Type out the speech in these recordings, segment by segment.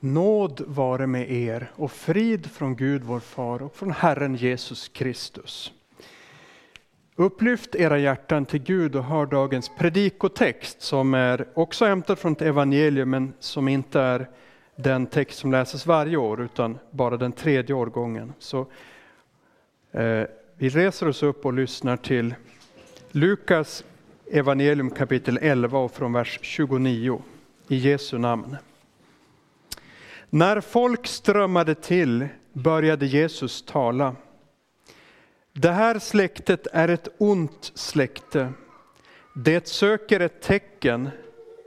Nåd vare med er och frid från Gud vår far och från Herren Jesus Kristus. Upplyft era hjärtan till Gud och hör dagens predikotext som är också hämtad från ett evangelium men som inte är den text som läses varje år utan bara den tredje årgången. Så, eh, vi reser oss upp och lyssnar till Lukas evangelium kapitel 11 och från vers 29 i Jesu namn. När folk strömmade till började Jesus tala. Det här släktet är ett ont släkte. Det söker ett tecken,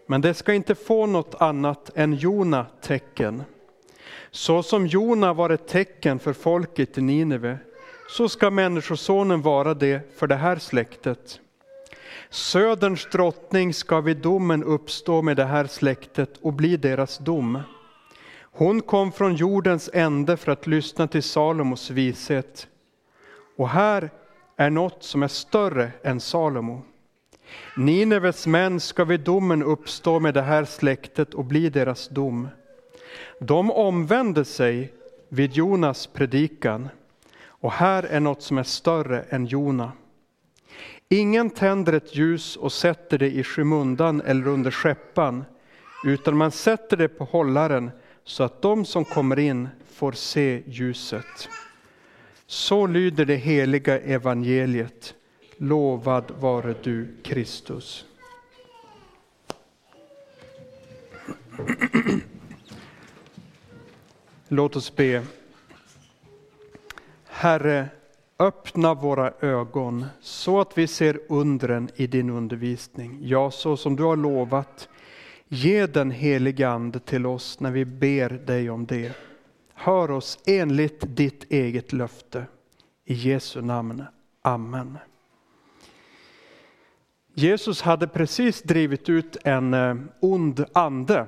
men det ska inte få något annat än Jona tecken. Så som Jona var ett tecken för folket i Nineve, så ska Människosonen vara det för det här släktet. Söderns drottning ska vid domen uppstå med det här släktet och bli deras dom. Hon kom från jordens ände för att lyssna till Salomos vishet. Och här är något som är större än Salomo. Nineves män ska vid domen uppstå med det här släktet och bli deras dom. De omvände sig vid Jonas predikan och här är något som är större än Jona. Ingen tänder ett ljus och sätter det i skymundan eller under skeppan, utan man sätter det på hållaren så att de som kommer in får se ljuset. Så lyder det heliga evangeliet. Lovad vare du Kristus. Låt oss be. Herre, öppna våra ögon så att vi ser undren i din undervisning. Ja, så som du har lovat Ge den heliga Ande till oss när vi ber dig om det. Hör oss enligt ditt eget löfte. I Jesu namn. Amen. Jesus hade precis drivit ut en eh, ond ande.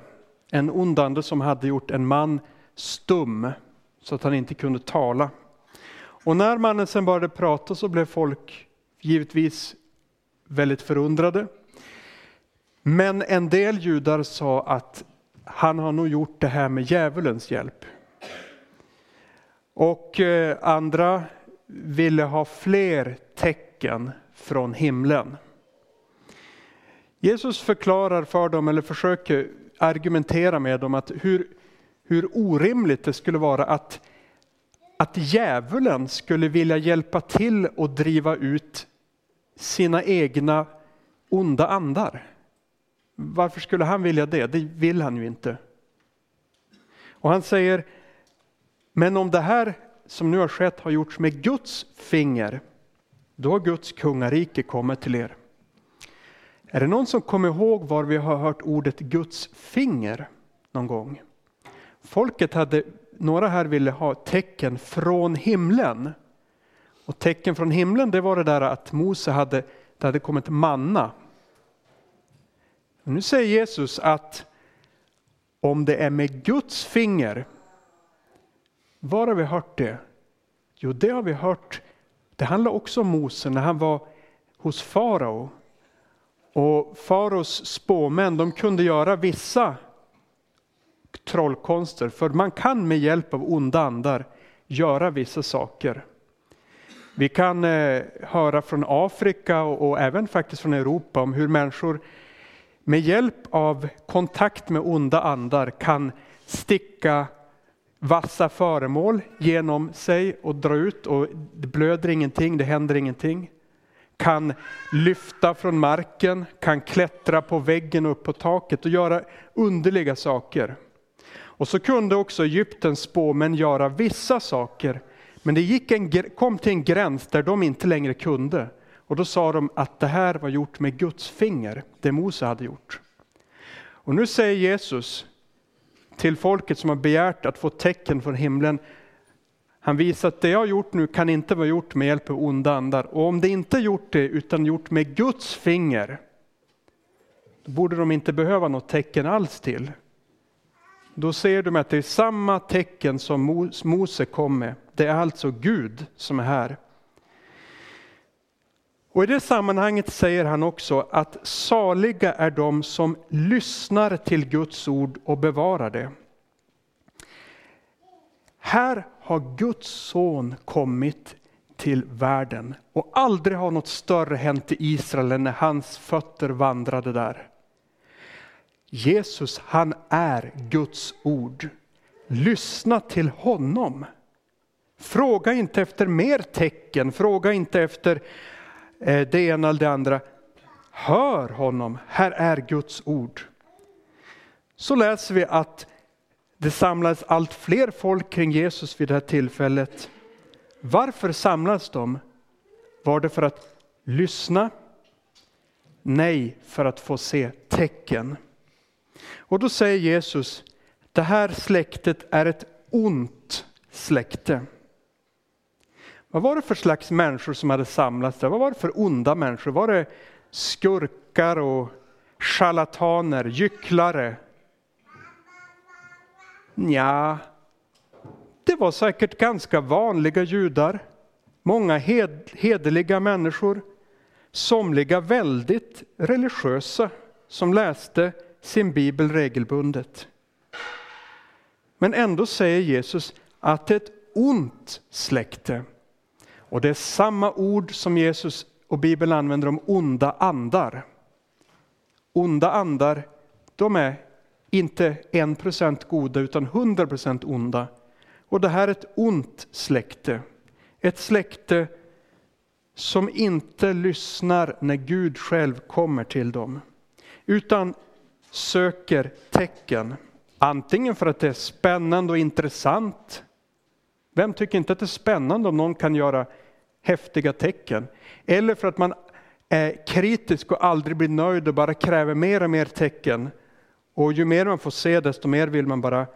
En ond ande som hade gjort en man stum så att han inte kunde tala. Och när mannen sen började prata så blev folk givetvis väldigt förundrade. Men en del judar sa att han har nog gjort det här med djävulens hjälp. Och eh, andra ville ha fler tecken från himlen. Jesus förklarar för dem, eller försöker argumentera med dem, att hur, hur orimligt det skulle vara att, att djävulen skulle vilja hjälpa till att driva ut sina egna onda andar. Varför skulle han vilja det? Det vill han ju inte. Och han säger, men om det här som nu har skett har gjorts med Guds finger, då har Guds kungarike kommit till er. Är det någon som kommer ihåg var vi har hört ordet Guds finger någon gång? Folket hade, några här ville ha tecken från himlen. Och tecken från himlen det var det där att Mose hade, det hade kommit manna nu säger Jesus att om det är med Guds finger, var har vi hört det? Jo, det har vi hört. Det handlar också om Mose när han var hos farao. Och faraos spåmän de kunde göra vissa trollkonster, för man kan med hjälp av onda andar göra vissa saker. Vi kan eh, höra från Afrika och, och även faktiskt från Europa om hur människor med hjälp av kontakt med onda andar kan sticka vassa föremål genom sig och dra ut och det blöder ingenting, det händer ingenting. Kan lyfta från marken, kan klättra på väggen och upp på taket och göra underliga saker. Och så kunde också Egyptens spåmän göra vissa saker, men det gick en, kom till en gräns där de inte längre kunde. Och då sa de att det här var gjort med Guds finger, det Mose hade gjort. Och nu säger Jesus till folket som har begärt att få tecken från himlen, han visar att det jag har gjort nu kan inte vara gjort med hjälp av onda andar. Och om det inte är gjort det utan gjort med Guds finger, då borde de inte behöva något tecken alls till. Då ser de att det är samma tecken som Mose kom med. Det är alltså Gud som är här. Och I det sammanhanget säger han också att saliga är de som lyssnar till Guds ord och bevarar det. här har Guds son kommit till världen och aldrig har något större hänt i Israel än när hans fötter vandrade där. Jesus, han är Guds ord. Lyssna till honom. Fråga inte efter mer tecken, fråga inte efter Eh, det ena eller det andra. Hör honom, här är Guds ord. Så läser vi att det samlades allt fler folk kring Jesus vid det här tillfället. Varför samlades de? Var det för att lyssna? Nej, för att få se tecken. Och då säger Jesus, det här släktet är ett ont släkte. Vad var det för slags människor som hade samlats där? Vad var det för onda människor? Var det skurkar och charlataner, gycklare? Ja, det var säkert ganska vanliga judar. Många hed, hederliga människor. Somliga väldigt religiösa som läste sin bibel regelbundet. Men ändå säger Jesus att det är ett ont släkte. Och det är samma ord som Jesus och Bibeln använder om onda andar. Onda andar, de är inte 1% goda utan hundra procent onda. Och det här är ett ont släkte. Ett släkte som inte lyssnar när Gud själv kommer till dem. Utan söker tecken. Antingen för att det är spännande och intressant. Vem tycker inte att det är spännande om någon kan göra häftiga tecken? Eller för att man är kritisk och aldrig blir nöjd och bara kräver mer och mer tecken. Och ju mer man får se desto mer vill man bara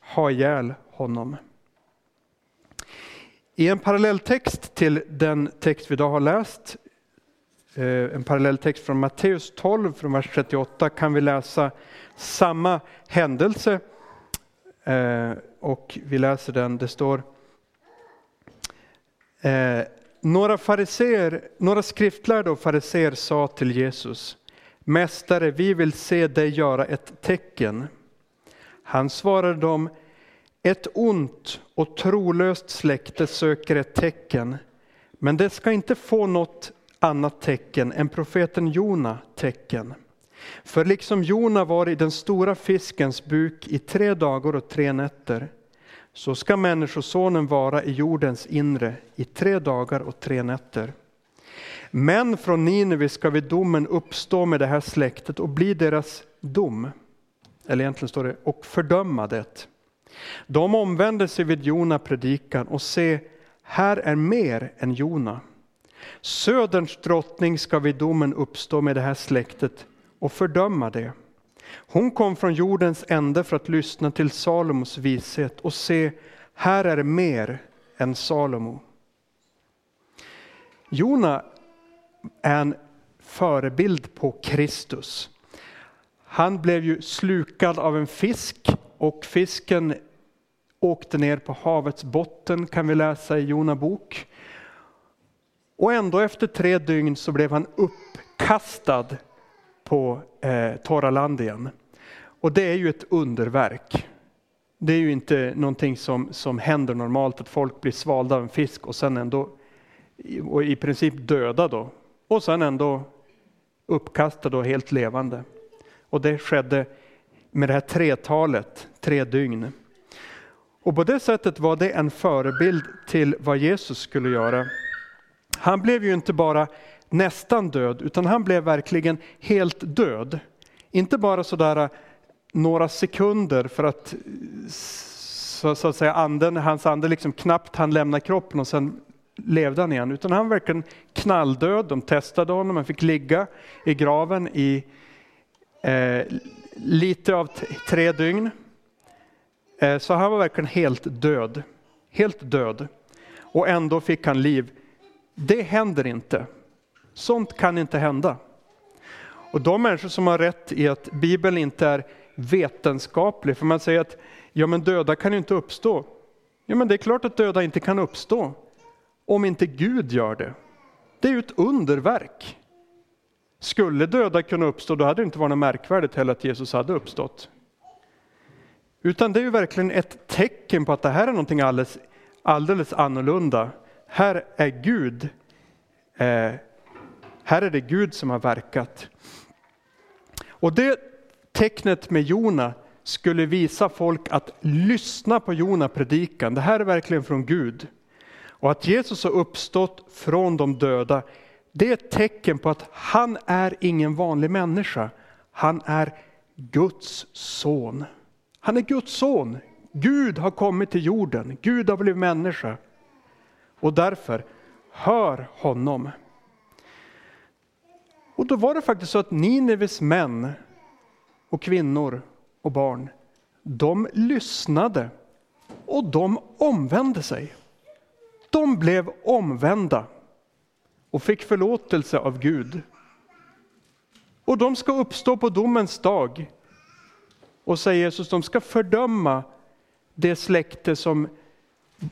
ha ihjäl honom. I en parallelltext till den text vi idag har läst, eh, en parallelltext från Matteus 12 från vers 38 kan vi läsa samma händelse. Eh, och vi läser den, det står eh, några, fariser, några skriftlärda och fariseer sa till Jesus Mästare, vi vill se dig göra ett tecken. Han svarade dem ett ont och trolöst släkte söker ett tecken, men det ska inte få något annat tecken än profeten Jona tecken. För liksom Jona var i den stora fiskens buk i tre dagar och tre nätter, så ska Människosonen vara i jordens inre i tre dagar och tre nätter. Men från Nineve ska vid domen uppstå med det här släktet och bli deras dom. Eller egentligen står det, och fördöma det. De omvände sig vid Jona predikan och se, här är mer än Jona. Söderns drottning ska vid domen uppstå med det här släktet och fördöma det. Hon kom från jordens ände för att lyssna till Salomos vishet och se, här är mer än Salomo. Jona är en förebild på Kristus. Han blev ju slukad av en fisk och fisken åkte ner på havets botten kan vi läsa i Jona bok. Och ändå efter tre dygn så blev han uppkastad på eh, torra land igen. Och det är ju ett underverk. Det är ju inte någonting som, som händer normalt att folk blir svalda av en fisk och sen ändå och i princip döda då. Och sen ändå uppkastade och helt levande. Och det skedde med det här tretalet, tre dygn. Och på det sättet var det en förebild till vad Jesus skulle göra. Han blev ju inte bara nästan död, utan han blev verkligen helt död. Inte bara sådär eh, några sekunder för att så, så att säga anden, hans ande liksom knappt han lämna kroppen och sen levde han igen, utan han var verkligen knalldöd. De testade honom, han fick ligga i graven i eh, lite av tre dygn. Eh, så han var verkligen helt död. Helt död. Och ändå fick han liv. Det händer inte. Sånt kan inte hända. Och de människor som har rätt i att Bibeln inte är vetenskaplig, för man säger att ja men döda kan ju inte uppstå. Ja men det är klart att döda inte kan uppstå om inte Gud gör det. Det är ju ett underverk. Skulle döda kunna uppstå, då hade det inte varit något märkvärdigt heller att Jesus hade uppstått. Utan det är ju verkligen ett tecken på att det här är någonting alldeles, alldeles annorlunda. Här är Gud. Eh, här är det Gud som har verkat. Och det tecknet med Jona skulle visa folk att lyssna på Jona predikan. Det här är verkligen från Gud. Och att Jesus har uppstått från de döda, det är ett tecken på att han är ingen vanlig människa. Han är Guds son. Han är Guds son. Gud har kommit till jorden. Gud har blivit människa. Och därför, hör honom. Och då var det faktiskt så att Nineves män och kvinnor och barn, de lyssnade och de omvände sig. De blev omvända och fick förlåtelse av Gud. Och de ska uppstå på domens dag. Och säger Jesus, de ska fördöma det släkte som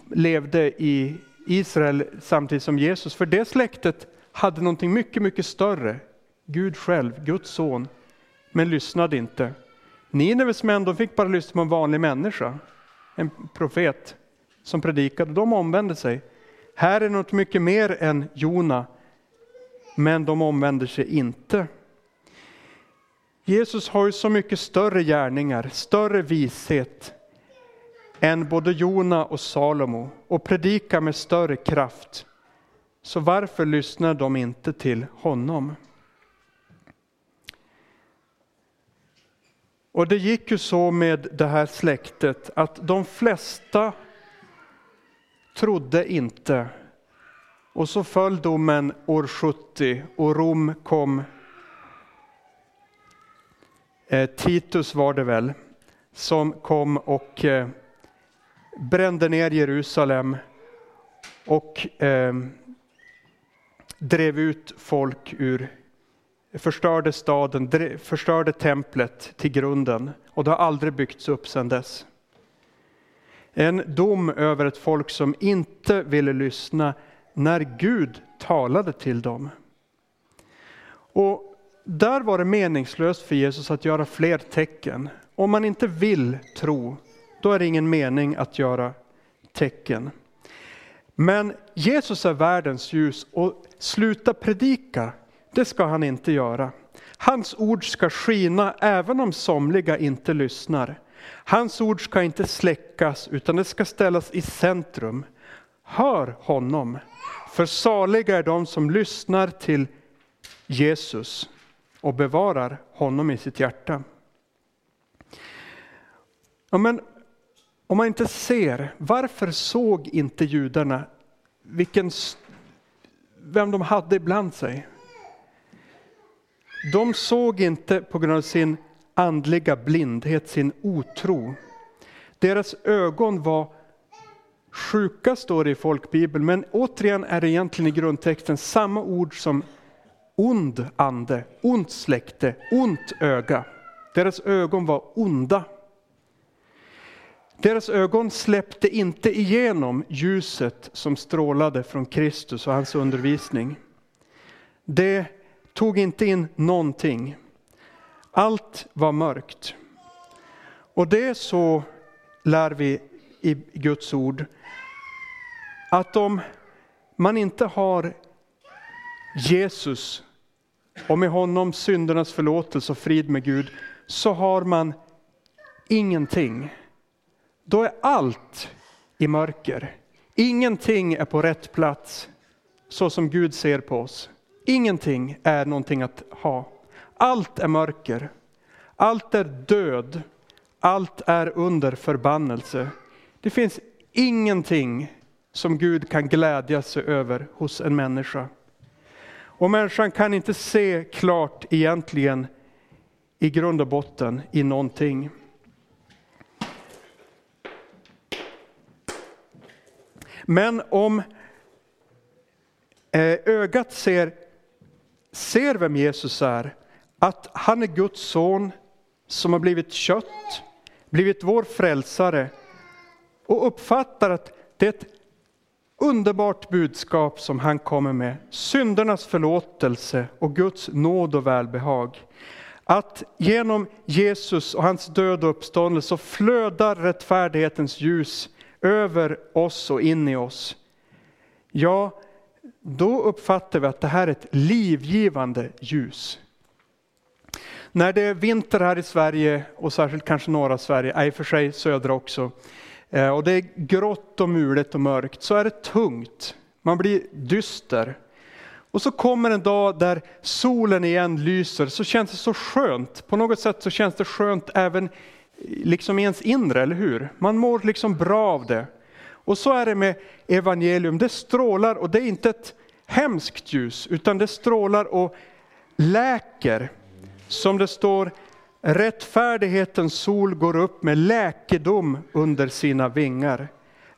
levde i Israel samtidigt som Jesus. För det släktet hade någonting mycket, mycket större. Gud själv, Guds son, men lyssnade inte. Nineves män de fick bara lyssna på en vanlig människa, en profet som predikade. De omvände sig. Här är något mycket mer än Jona, men de omvänder sig inte. Jesus har ju så mycket större gärningar, större vishet än både Jona och Salomo och predikar med större kraft. Så varför lyssnar de inte till honom? Och det gick ju så med det här släktet att de flesta trodde inte. Och så föll domen år 70 och Rom kom. Eh, Titus var det väl, som kom och eh, brände ner Jerusalem och eh, drev ut folk ur förstörde staden, förstörde templet till grunden och det har aldrig byggts upp sedan dess. En dom över ett folk som inte ville lyssna när Gud talade till dem. Och där var det meningslöst för Jesus att göra fler tecken. Om man inte vill tro, då är det ingen mening att göra tecken. Men Jesus är världens ljus och sluta predika det ska han inte göra. Hans ord ska skina även om somliga inte lyssnar. Hans ord ska inte släckas utan det ska ställas i centrum. Hör honom, för saliga är de som lyssnar till Jesus och bevarar honom i sitt hjärta. Ja, men om man inte ser, varför såg inte judarna vilken, vem de hade ibland sig? De såg inte på grund av sin andliga blindhet, sin otro. Deras ögon var sjuka, står det i folkbibeln, men återigen är det egentligen i grundtexten samma ord som ond ande, ont släkte, ont öga. Deras ögon var onda. Deras ögon släppte inte igenom ljuset som strålade från Kristus och hans undervisning. Det tog inte in någonting. Allt var mörkt. Och det är så lär vi i Guds ord att om man inte har Jesus och med honom syndernas förlåtelse och frid med Gud så har man ingenting. Då är allt i mörker. Ingenting är på rätt plats så som Gud ser på oss. Ingenting är någonting att ha. Allt är mörker. Allt är död. Allt är under förbannelse. Det finns ingenting som Gud kan glädja sig över hos en människa. Och människan kan inte se klart egentligen i grund och botten i någonting. Men om eh, ögat ser ser vem Jesus är, att han är Guds son som har blivit kött, blivit vår frälsare och uppfattar att det är ett underbart budskap som han kommer med, syndernas förlåtelse och Guds nåd och välbehag. att genom Jesus och hans död och uppståndelse så flödar rättfärdighetens ljus över oss och in i oss. Ja, då uppfattar vi att det här är ett livgivande ljus. När det är vinter här i Sverige och särskilt kanske norra Sverige, i och för sig södra också, eh, och det är grått och mulet och mörkt så är det tungt. Man blir dyster. Och så kommer en dag där solen igen lyser, så känns det så skönt. På något sätt så känns det skönt även liksom i ens inre, eller hur? Man mår liksom bra av det. Och så är det med evangelium, det strålar och det är inte ett hemskt ljus, utan det strålar och läker. Som det står, rättfärdighetens sol går upp med läkedom under sina vingar.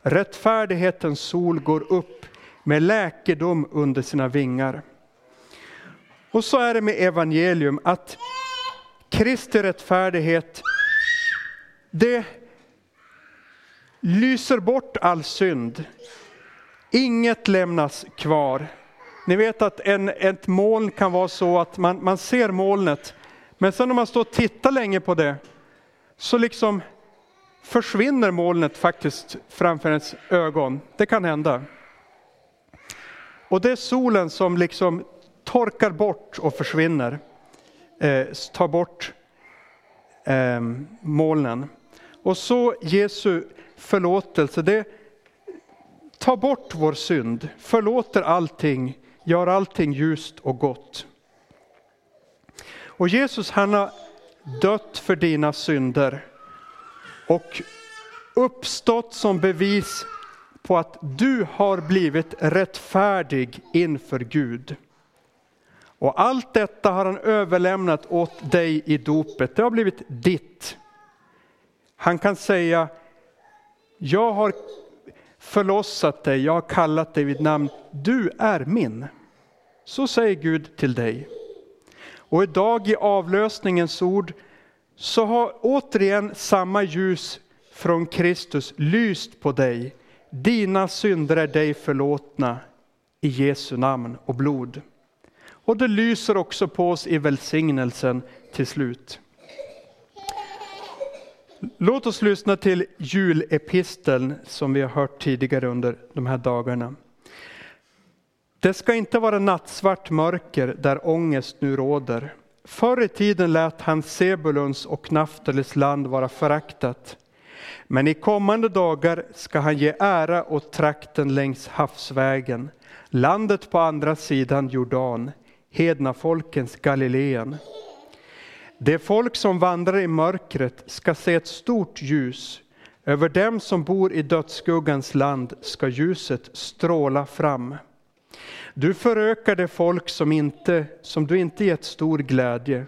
Rättfärdighetens sol går upp med läkedom under sina vingar. Och så är det med evangelium, att Kristi rättfärdighet, det lyser bort all synd. Inget lämnas kvar. Ni vet att en, ett moln kan vara så att man, man ser molnet, men sen om man står och tittar länge på det, så liksom försvinner molnet faktiskt framför ens ögon. Det kan hända. Och det är solen som liksom torkar bort och försvinner, eh, tar bort eh, molnen. Och så Jesu förlåtelse, det tar bort vår synd, förlåter allting, gör allting ljust och gott. Och Jesus han har dött för dina synder och uppstått som bevis på att du har blivit rättfärdig inför Gud. Och allt detta har han överlämnat åt dig i dopet. Det har blivit ditt. Han kan säga, jag har förlossat dig, jag har kallat dig vid namn, du är min. Så säger Gud till dig. Och idag i avlösningens ord så har återigen samma ljus från Kristus lyst på dig. Dina synder är dig förlåtna i Jesu namn och blod. Och det lyser också på oss i välsignelsen till slut. Låt oss lyssna till julepisteln som vi har hört tidigare under de här dagarna. Det ska inte vara nattsvart mörker där ångest nu råder. Förr i tiden lät han Sebulons och Naftalis land vara föraktat. Men i kommande dagar ska han ge ära åt trakten längs havsvägen, landet på andra sidan Jordan, hedna folkens Galileen. Det folk som vandrar i mörkret ska se ett stort ljus. Över dem som bor i dödsskuggans land ska ljuset stråla fram. Du förökar det folk som, inte, som du inte gett stor glädje.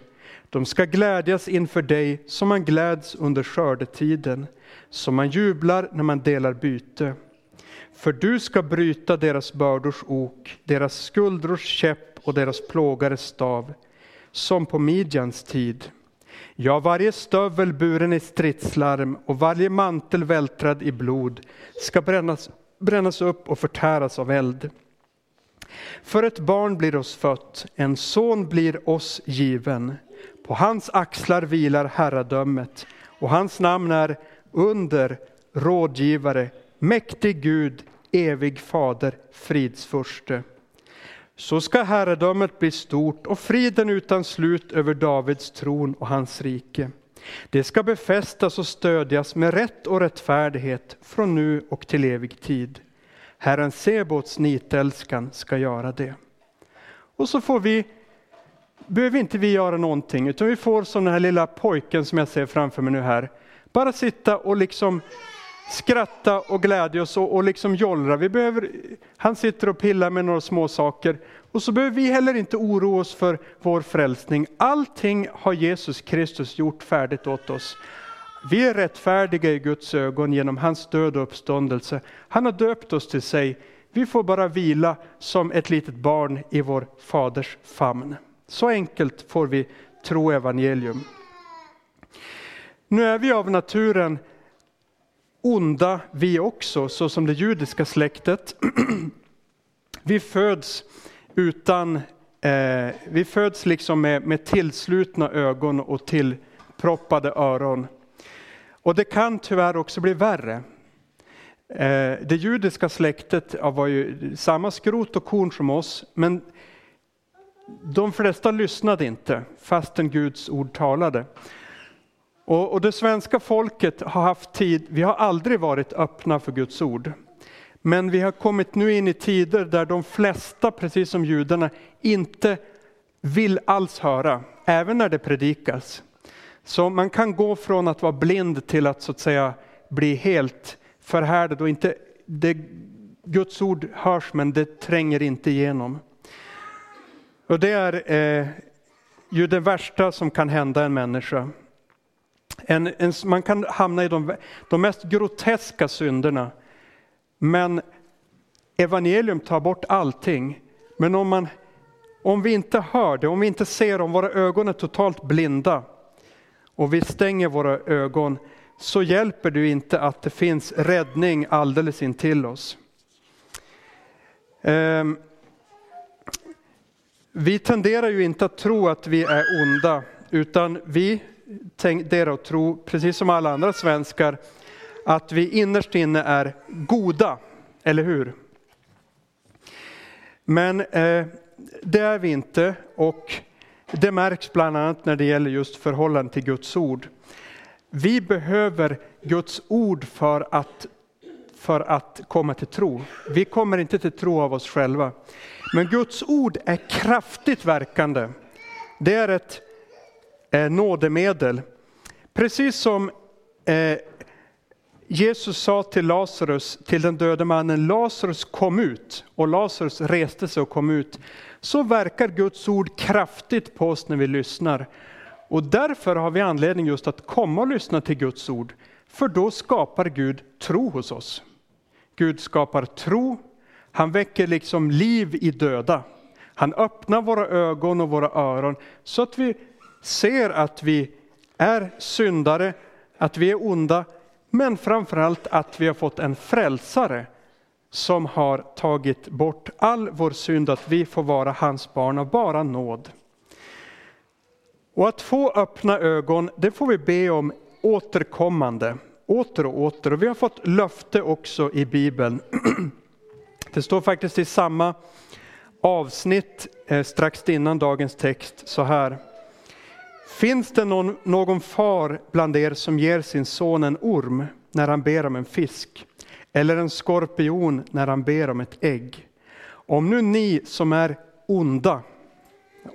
De ska glädjas inför dig som man gläds under skördetiden, som man jublar när man delar byte. För du ska bryta deras bördors ok, deras skuldrors käpp och deras plågares stav som på Midjans tid. Ja, varje stövel buren i stridslarm och varje mantel vältrad i blod ska brännas, brännas upp och förtäras av eld. För ett barn blir oss fött, en son blir oss given. På hans axlar vilar herradömet och hans namn är under, rådgivare, mäktig Gud, evig fader, fridsfurste. Så ska herradömet bli stort och friden utan slut över Davids tron och hans rike. Det ska befästas och stödjas med rätt och rättfärdighet från nu och till evig tid. Herren Sebots nitälskan ska göra det. Och så får vi, behöver inte vi göra någonting, utan vi får som den här lilla pojken som jag ser framför mig nu här, bara sitta och liksom skratta och glädja oss och, och liksom jollra. Vi behöver, han sitter och pillar med några små saker och så behöver vi heller inte oroa oss för vår frälsning. Allting har Jesus Kristus gjort färdigt åt oss. Vi är rättfärdiga i Guds ögon genom hans död och uppståndelse. Han har döpt oss till sig. Vi får bara vila som ett litet barn i vår faders famn. Så enkelt får vi tro evangelium. Nu är vi av naturen onda vi också, så som det judiska släktet. Vi föds utan eh, vi föds liksom med, med tillslutna ögon och tillproppade öron. Och det kan tyvärr också bli värre. Eh, det judiska släktet var ju samma skrot och korn som oss, men de flesta lyssnade inte fastän Guds ord talade. Och, och det svenska folket har haft tid, vi har aldrig varit öppna för Guds ord. Men vi har kommit nu in i tider där de flesta, precis som judarna, inte vill alls höra, även när det predikas. Så man kan gå från att vara blind till att så att säga bli helt förhärdad och inte, det, Guds ord hörs men det tränger inte igenom. Och det är eh, ju det värsta som kan hända en människa. En, en, man kan hamna i de, de mest groteska synderna. Men evangelium tar bort allting. Men om, man, om vi inte hör det, om vi inte ser, om våra ögon är totalt blinda och vi stänger våra ögon så hjälper det inte att det finns räddning alldeles intill oss. Um, vi tenderar ju inte att tro att vi är onda, utan vi tenderar att tro, precis som alla andra svenskar, att vi innerst inne är goda, eller hur? Men eh, det är vi inte och det märks bland annat när det gäller just förhållandet till Guds ord. Vi behöver Guds ord för att, för att komma till tro. Vi kommer inte till tro av oss själva. Men Guds ord är kraftigt verkande. Det är ett eh, nådemedel. Precis som eh, Jesus sa till Lazarus, till den döde mannen, Lazarus kom ut och Lazarus reste sig och kom ut. Så verkar Guds ord kraftigt på oss när vi lyssnar. Och därför har vi anledning just att komma och lyssna till Guds ord. För då skapar Gud tro hos oss. Gud skapar tro, han väcker liksom liv i döda. Han öppnar våra ögon och våra öron så att vi ser att vi är syndare, att vi är onda, men framförallt att vi har fått en frälsare som har tagit bort all vår synd, att vi får vara hans barn av bara nåd. Och att få öppna ögon, det får vi be om återkommande, åter och åter. Och vi har fått löfte också i Bibeln. Det står faktiskt i samma avsnitt eh, strax innan dagens text så här. Finns det någon, någon far bland er som ger sin son en orm när han ber om en fisk? Eller en skorpion när han ber om ett ägg? Om nu ni som är onda,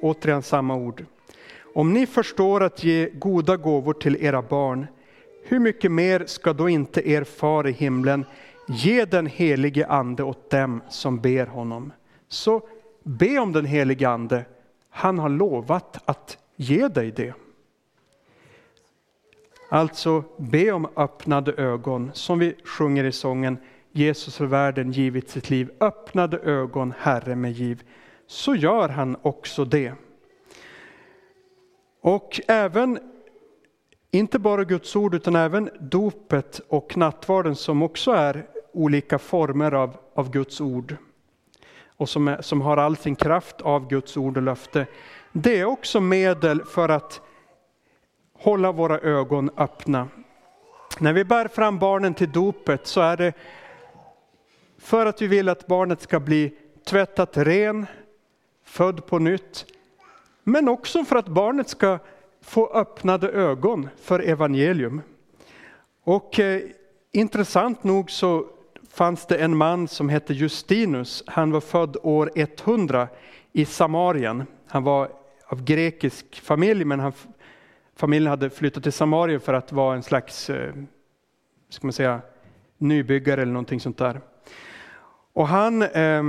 återigen samma ord, om ni förstår att ge goda gåvor till era barn, hur mycket mer ska då inte er far i himlen ge den helige ande åt dem som ber honom? Så be om den helige ande. Han har lovat att ge dig det. Alltså be om öppnade ögon, som vi sjunger i sången Jesus för världen givit sitt liv. Öppnade ögon, Herre med giv. Så gör han också det. Och även, inte bara Guds ord, utan även dopet och nattvarden som också är olika former av, av Guds ord och som, är, som har all sin kraft av Guds ord och löfte. Det är också medel för att hålla våra ögon öppna. När vi bär fram barnen till dopet så är det för att vi vill att barnet ska bli tvättat ren, född på nytt, men också för att barnet ska få öppnade ögon för evangelium. Och eh, intressant nog så fanns det en man som hette Justinus. Han var född år 100 i Samarien. Han var av grekisk familj, men han, familjen hade flyttat till Samarien för att vara en slags eh, ska man säga, nybyggare eller någonting sånt där. Och han, eh,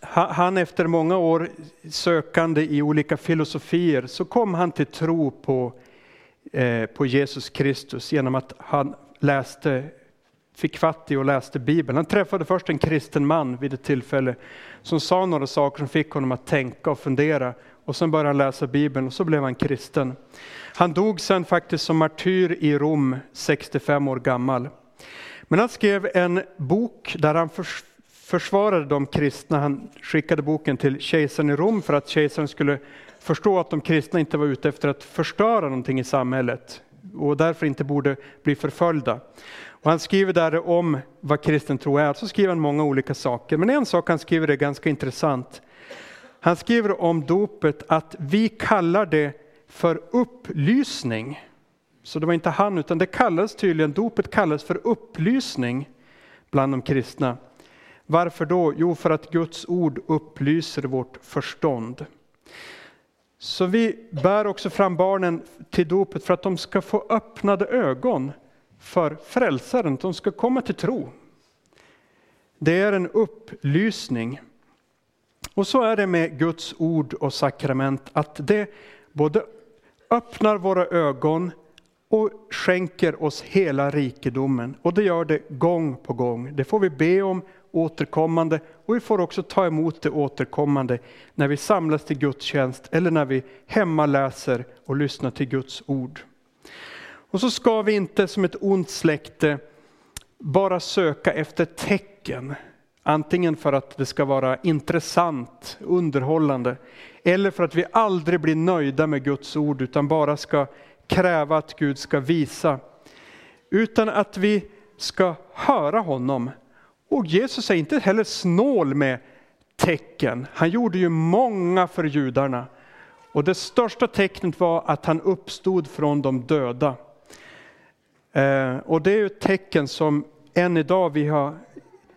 han efter många år sökande i olika filosofier så kom han till tro på, eh, på Jesus Kristus genom att han läste fick fatt i och läste Bibeln. Han träffade först en kristen man vid ett tillfälle som sa några saker som fick honom att tänka och fundera. Och sen började han läsa Bibeln och så blev han kristen. Han dog sen faktiskt som martyr i Rom, 65 år gammal. Men han skrev en bok där han försvarade de kristna. Han skickade boken till kejsaren i Rom för att kejsaren skulle förstå att de kristna inte var ute efter att förstöra någonting i samhället och därför inte borde bli förföljda. Och han skriver där om vad kristen tro är, så skriver han många olika saker. Men en sak han skriver är ganska intressant. Han skriver om dopet att vi kallar det för upplysning. Så det var inte han, utan det kallades tydligen, dopet kallades för upplysning bland de kristna. Varför då? Jo, för att Guds ord upplyser vårt förstånd. Så vi bär också fram barnen till dopet för att de ska få öppnade ögon för frälsaren, de ska komma till tro. Det är en upplysning. Och så är det med Guds ord och sakrament, att det både öppnar våra ögon och skänker oss hela rikedomen. Och det gör det gång på gång. Det får vi be om återkommande och vi får också ta emot det återkommande när vi samlas till gudstjänst eller när vi hemma läser och lyssnar till Guds ord. Och så ska vi inte som ett ont släkte bara söka efter tecken. Antingen för att det ska vara intressant, underhållande, eller för att vi aldrig blir nöjda med Guds ord utan bara ska kräva att Gud ska visa. Utan att vi ska höra honom. Och Jesus är inte heller snål med tecken. Han gjorde ju många för judarna. Och det största tecknet var att han uppstod från de döda. Eh, och det är ett tecken som än idag vi har,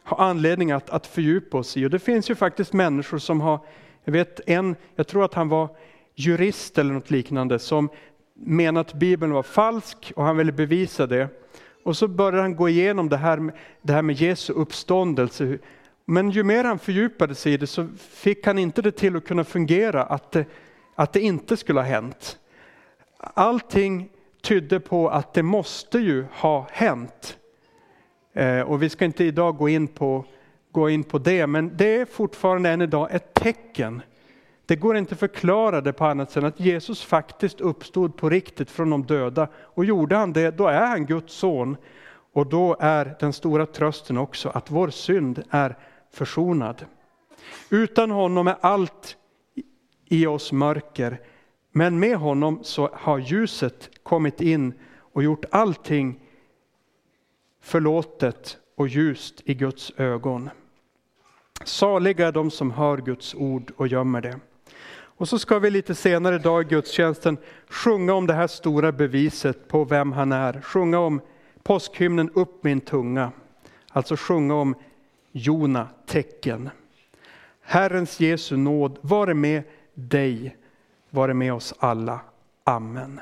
har anledning att, att fördjupa oss i. Och det finns ju faktiskt människor som har, jag vet en, jag tror att han var jurist eller något liknande, som menade att Bibeln var falsk och han ville bevisa det. Och så började han gå igenom det här, det här med Jesu uppståndelse. Men ju mer han fördjupade sig i det så fick han inte det till att kunna fungera, att det, att det inte skulle ha hänt. Allting tydde på att det måste ju ha hänt. Eh, och vi ska inte idag gå in, på, gå in på det, men det är fortfarande än idag ett tecken. Det går inte att förklara det på annat sätt än att Jesus faktiskt uppstod på riktigt från de döda. Och gjorde han det, då är han Guds son. Och då är den stora trösten också att vår synd är försonad. Utan honom är allt i oss mörker. Men med honom så har ljuset kommit in och gjort allting förlåtet och ljust i Guds ögon. Saliga är de som hör Guds ord och gömmer det. Och så ska vi lite senare idag i gudstjänsten sjunga om det här stora beviset på vem han är. Sjunga om påskhymnen Upp min tunga. Alltså sjunga om Jona tecken. Herrens Jesu nåd vare med dig vare med oss alla. Amen.